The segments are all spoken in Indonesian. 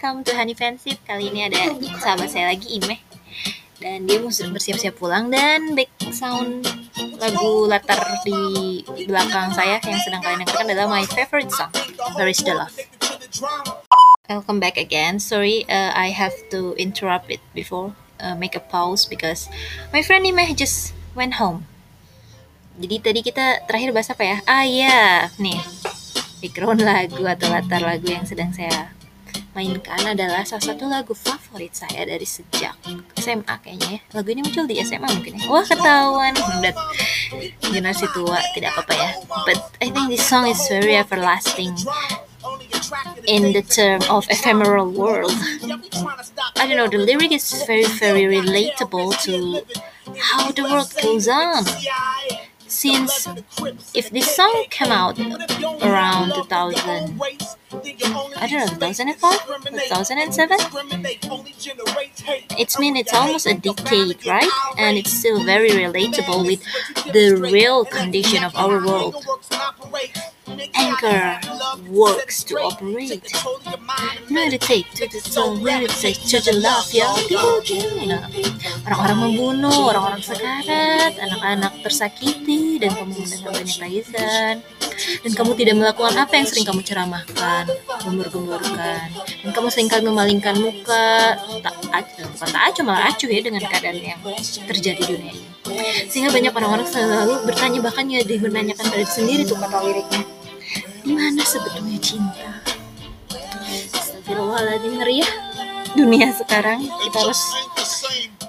welcome to Honey Fansip Kali ini ada sahabat saya lagi Imeh. Dan dia mau bersiap-siap pulang Dan back sound lagu latar di belakang saya Yang sedang kalian dengarkan adalah my favorite song Where is the Love? Welcome back again. Sorry uh, I have to interrupt it before uh, Make a pause because My friend Imeh just went home. Jadi tadi kita terakhir bahas apa ya? Ah iya, nih background lagu atau latar lagu yang sedang saya mainkan adalah salah satu lagu favorit saya dari sejak SMA kayaknya ya. Lagu ini muncul di SMA mungkin ya. Wah ketahuan. Udah generasi tua tidak apa-apa ya. But I think this song is very everlasting in the term of ephemeral world. I don't know, the lyric is very very relatable to how the world goes on since if this song came out around 2000 I don't know 2005 2007 it's mean it's almost a decade right? And it's still very relatable with the real condition of our world anchor works to operate. Meditate to the soul, meditate to the love nah, Orang-orang membunuh, orang-orang sekarat, anak-anak tersakiti, dan kamu mendengar banyak tangisan. Dan kamu tidak melakukan apa yang sering kamu ceramahkan, gemur-gemburkan. Dan kamu sering kali memalingkan muka, tak acuh, bukan tak acuh, malah acuh ya dengan keadaan yang terjadi di dunia ini. Sehingga banyak orang-orang selalu bertanya bahkan ya menanyakan pada sendiri tuh kata liriknya di mana sebetulnya cinta? Astagfirullahaladzim ngeri ya. Dunia sekarang kita harus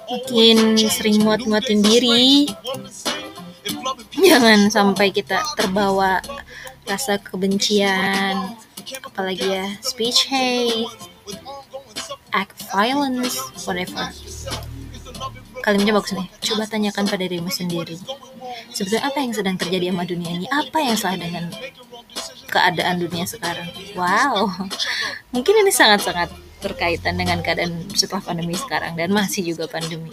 makin sering muat-muatin diri. Jangan sampai kita terbawa rasa kebencian apalagi ya speech hate act violence whatever. Kalimatnya bagus nih coba tanyakan pada dirimu sendiri. Sebetulnya apa yang sedang terjadi sama dunia ini? Apa yang salah dengan keadaan dunia sekarang. Wow, mungkin ini sangat-sangat berkaitan dengan keadaan setelah pandemi sekarang dan masih juga pandemi.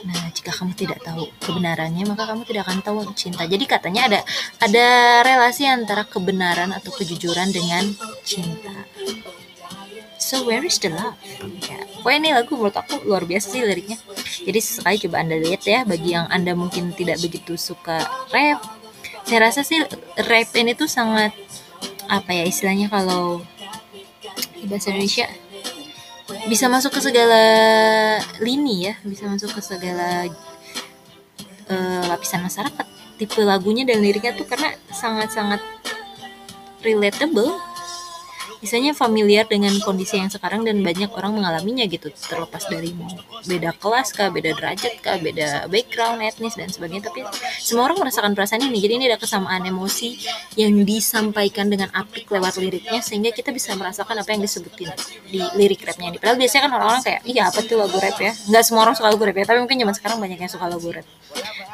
Nah, jika kamu tidak tahu kebenarannya, maka kamu tidak akan tahu cinta. Jadi katanya ada ada relasi antara kebenaran atau kejujuran dengan cinta. So where is the love? Ya. Wah ini lagu menurut aku luar biasa sih liriknya. Jadi sekali coba anda lihat ya, bagi yang anda mungkin tidak begitu suka rap saya rasa sih rap ini tuh sangat apa ya istilahnya kalau bahasa Indonesia bisa masuk ke segala lini ya bisa masuk ke segala uh, lapisan masyarakat. Tipe lagunya dan liriknya tuh karena sangat-sangat relatable misalnya familiar dengan kondisi yang sekarang dan banyak orang mengalaminya gitu terlepas dari beda kelas kah beda derajat kah beda background etnis dan sebagainya. Tapi semua orang merasakan perasaan ini jadi ini ada kesamaan emosi yang disampaikan dengan apik lewat liriknya sehingga kita bisa merasakan apa yang disebutin di lirik rapnya ini. Padahal biasanya kan orang-orang kayak iya apa tuh lagu rap ya? Nggak semua orang suka lagu rap ya tapi mungkin zaman sekarang banyak yang suka lagu rap.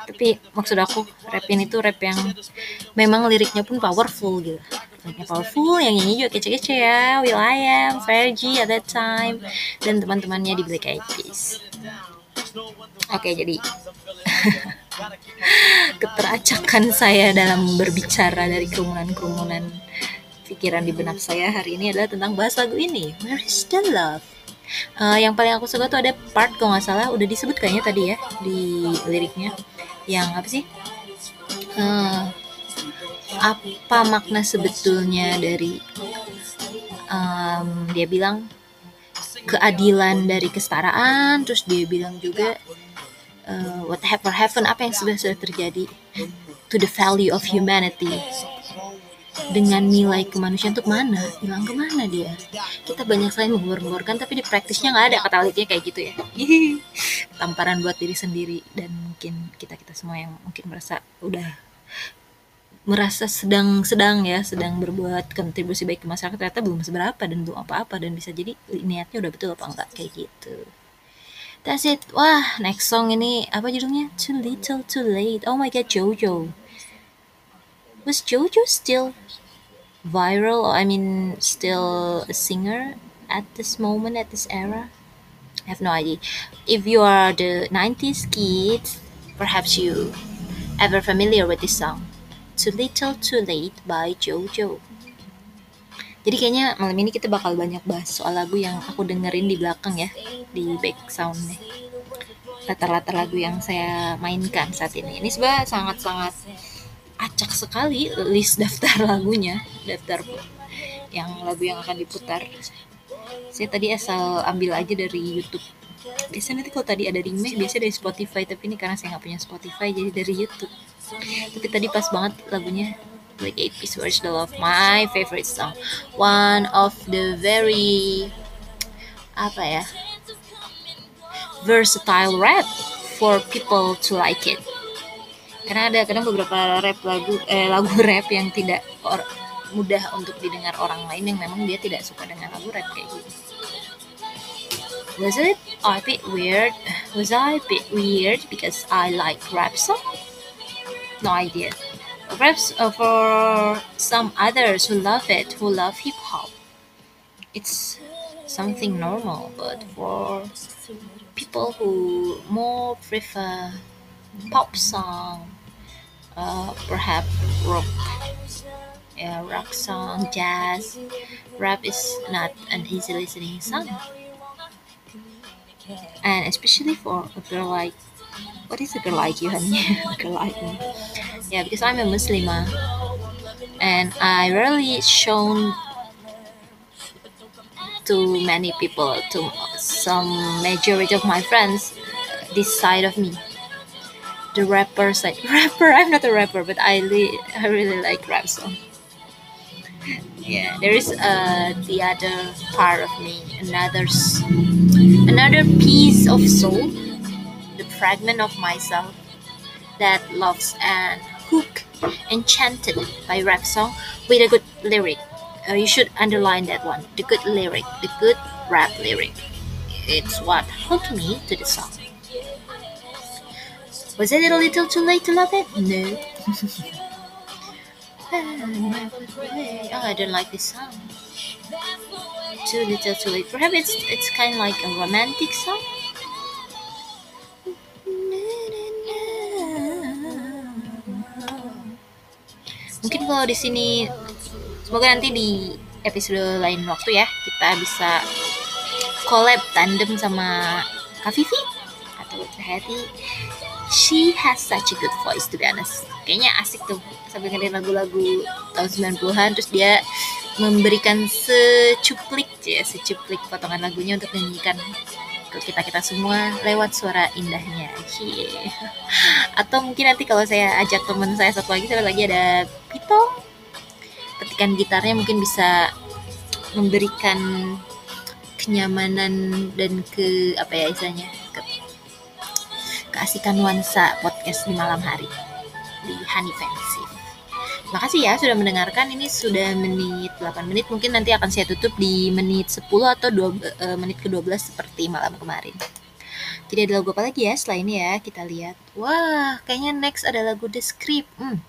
Tapi maksud aku rap ini tuh rap yang memang liriknya pun powerful gitu liriknya powerful yang nyanyi juga kece-kece ya. Will I Am, Fergie at that time. Dan teman-temannya di Black Eyed Peas. Oke jadi keteracakan saya dalam berbicara dari kerumunan-kerumunan pikiran di benak saya hari ini adalah tentang bahas lagu ini Where is the love. Uh, yang paling aku suka tuh ada part kalau nggak salah udah disebut kayaknya tadi ya di liriknya. Yang apa sih? Uh, apa makna sebetulnya dari um, dia bilang keadilan dari kesetaraan terus dia bilang juga uh, whatever happen apa yang sudah terjadi to the value of humanity? Dengan nilai kemanusiaan untuk mana hilang ke mana dia? Kita banyak sekali menggor tapi di praktisnya nggak ada kata litnya kayak gitu ya. Tamparan buat diri sendiri dan mungkin kita kita semua yang mungkin merasa udah merasa sedang-sedang ya sedang berbuat kontribusi baik ke masyarakat ternyata belum seberapa dan belum apa-apa dan bisa jadi niatnya udah betul apa enggak kayak gitu. That's it. Wah next song ini apa judulnya? Too little too late. Oh my god Jojo. Was Jojo still viral I mean still a singer at this moment at this era? I have no idea. If you are the 90s kids perhaps you ever familiar with this song Too Little Too Late by JoJo. Jadi kayaknya malam ini kita bakal banyak bahas soal lagu yang aku dengerin di belakang ya, di back soundnya. Latar-latar lagu yang saya mainkan saat ini. Ini sebenarnya sangat-sangat acak sekali list daftar lagunya, daftar yang lagu yang akan diputar. Saya tadi asal ambil aja dari YouTube. Biasanya nanti kalau tadi ada remake, biasa dari Spotify, tapi ini karena saya nggak punya Spotify, jadi dari YouTube. Tapi tadi pas banget lagunya. Black Eight Piece Where's the Love my favorite song. One of the very apa ya versatile rap for people to like it. Karena ada kadang beberapa rap lagu eh, lagu rap yang tidak or, mudah untuk didengar orang lain yang memang dia tidak suka dengan lagu rap kayak gitu. Was it a bit weird? Was I a bit weird because I like rap song no idea perhaps uh, for some others who love it, who love hip hop, it's something normal. But for people who more prefer pop song, uh, perhaps rock, yeah, rock song, jazz, rap is not an easy listening song. And especially for a girl like what is a girl like you, honey? a girl like me. Yeah, because I'm a Muslimah, and I rarely shown to many people, to some majority of my friends, this side of me. The rapper side. Rapper. I'm not a rapper, but I li- I really like rap song. Yeah, there is uh the other part of me, another another piece of soul fragment of myself that loves and hook enchanted by rap song with a good lyric. Uh, you should underline that one. The good lyric the good rap lyric. It's what hooked me to the song. Was it a little too late to love it? No. Oh i don't like this song. Too little too late. Perhaps it's it's kind of like a romantic song mungkin kalau di sini semoga nanti di episode lain waktu ya kita bisa collab tandem sama Kak Vivi atau Hati. She has such a good voice to be honest. Kayaknya asik tuh sambil ngedengerin lagu-lagu tahun 90-an terus dia memberikan secuplik ya secuplik potongan lagunya untuk menyanyikan ke kita kita semua lewat suara indahnya Cie. atau mungkin nanti kalau saya ajak teman saya satu lagi satu lagi ada Pito petikan gitarnya mungkin bisa memberikan kenyamanan dan ke apa ya istilahnya ke keasikan nuansa podcast di malam hari di Honey Fancy. Makasih ya sudah mendengarkan. Ini sudah menit 8 menit. Mungkin nanti akan saya tutup di menit 10 atau 2, uh, menit ke-12 seperti malam kemarin. Jadi ada lagu apa lagi ya setelah ini ya? Kita lihat. Wah, kayaknya next ada lagu The Script. Hmm.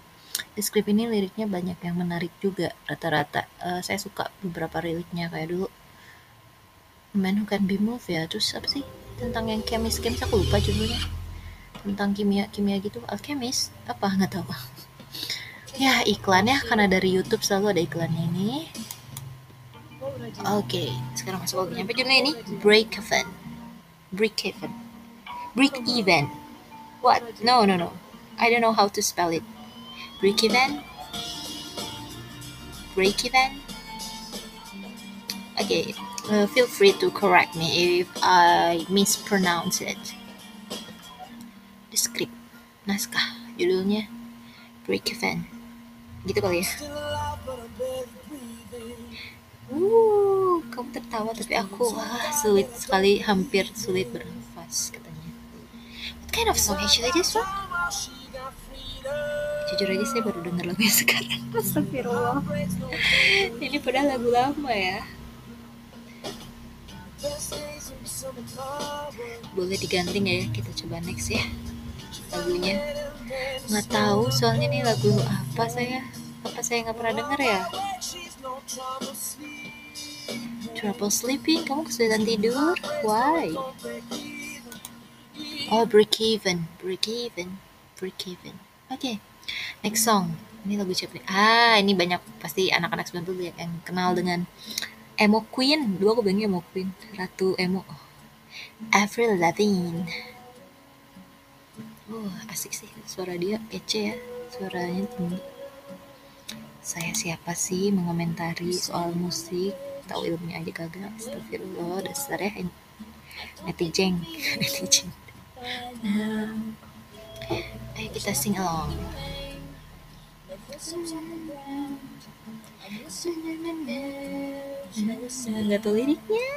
The Script ini liriknya banyak yang menarik juga rata-rata. Uh, saya suka beberapa liriknya kayak dulu Man Who Can Be Moved ya. Terus apa sih? Tentang yang kemis-kemis aku lupa judulnya. Tentang kimia-kimia gitu. Alchemist apa nggak tahu. Ya iklannya karena dari YouTube selalu ada iklannya ini. Oke, okay, sekarang masuk lagunya. Apa judulnya ini? Break Even. Break Even. Break Even. What? No, no, no. I don't know how to spell it. Break Even. Break Even. Okay, uh, feel free to correct me if I mispronounce it. The script, naskah, judulnya Break Even gitu kali ya. Uh kamu tertawa tapi aku wah sulit sekali hampir sulit bernafas katanya. What kind of song actually this one jujur aja saya baru dengar lagunya sekarang. Astagfirullah. Ini padahal lagu lama ya. Boleh diganti nggak ya? Kita coba next ya lagunya nggak tahu soalnya nih lagu apa saya? Apa saya nggak pernah denger ya? Trouble sleeping kamu kesulitan tidur? Why? Oh break even break even break even. Oke okay. next song. Ini lagu siapa ah ini banyak. Pasti anak-anak 90 yang kenal dengan emo queen. Dua aku bilangnya emo queen ratu emo. Avril Lavigne oh asik sih. Suara dia kece ya. Suaranya tinggi. Saya siapa sih mengomentari soal musik? Tahu ilmunya aja kagak. Astagfirullah dasar ya. Netizen. Netizen. Nah, ayo kita sing along. Nggak tahu liriknya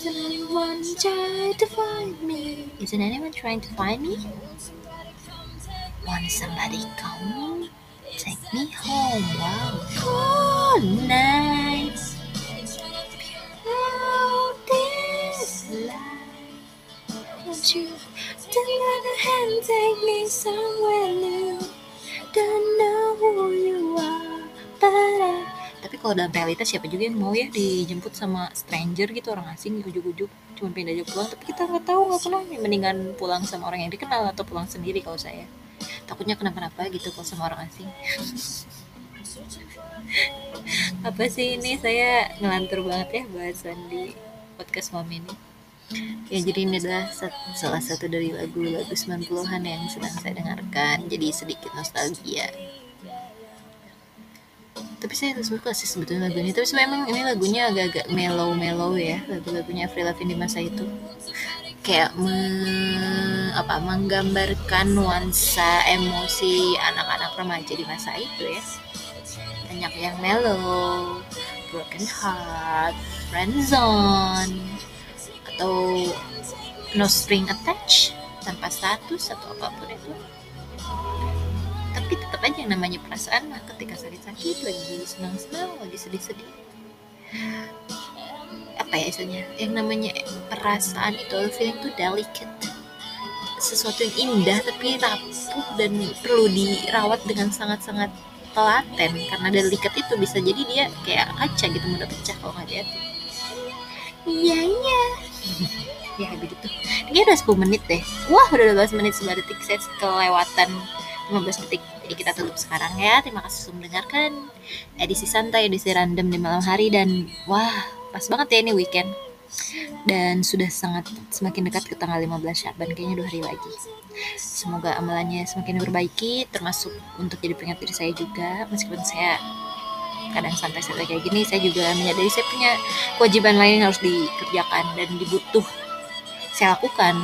Isn't anyone trying to find me? Isn't anyone trying to find me? Want somebody come take me home? Wow. Good night. Oh, this life. Won't you take my hand, take me somewhere new? Don't know who you are, but I kalau dalam realitas siapa juga yang mau ya dijemput sama stranger gitu orang asing ujuk-ujuk cuma pindah aja pulang tapi kita nggak tahu nggak pernah. Mendingan pulang sama orang yang dikenal atau pulang sendiri kalau saya. Takutnya kenapa-napa gitu kalau sama orang asing. Apa sih ini? Saya ngelantur banget ya bahasan di podcast mami ini. Ya jadi ini adalah salah satu dari lagu-lagu 90-an yang sedang saya dengarkan. Jadi sedikit nostalgia tapi saya suka sih sebetulnya lagu ini tapi memang ini lagunya agak-agak mellow-mellow ya lagu-lagunya Avril Lavigne di masa itu. Kayak me, apa menggambarkan nuansa emosi anak-anak remaja di masa itu ya. Banyak yang mellow broken heart friendzone atau no string attached tanpa status atau apa pun itu tapi tetap aja yang namanya perasaan mah ketika sakit-sakit lagi senang-senang lagi sedih-sedih. Apa ya istilahnya? Yang namanya perasaan itu feeling itu delicate. Sesuatu yang indah tapi rapuh dan perlu dirawat dengan sangat-sangat telaten. Karena delicate itu bisa jadi dia kayak kaca gitu mudah pecah kalau nggak hati-hati. Iya iya. Ya begitu. Ini udah 10 menit deh. Wah udah 12 menit 9 detik saya kelewatan 15 detik. Jadi kita tutup sekarang ya. Terima kasih sudah mendengarkan edisi santai edisi random di malam hari. Dan wah pas banget ya ini weekend. Dan sudah sangat semakin dekat ke tanggal 15 Syaban kayaknya dua hari lagi. Semoga amalannya semakin diperbaiki termasuk untuk jadi pengingat diri saya juga. Meskipun saya kadang santai-santai kayak gini saya juga menyadari saya punya kewajiban lain yang harus dikerjakan dan dibutuh saya lakukan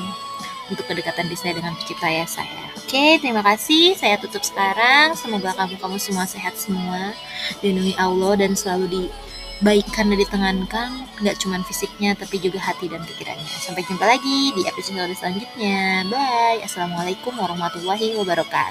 untuk kedekatan diri saya dengan pencipta ya saya. Oke, terima kasih. Saya tutup sekarang. Semoga kamu-kamu semua sehat semua, dilindungi Allah dan selalu dibaikan dan ditenangkan, nggak cuma fisiknya tapi juga hati dan pikirannya. Sampai jumpa lagi di episode selanjutnya. Bye. Assalamualaikum warahmatullahi wabarakatuh.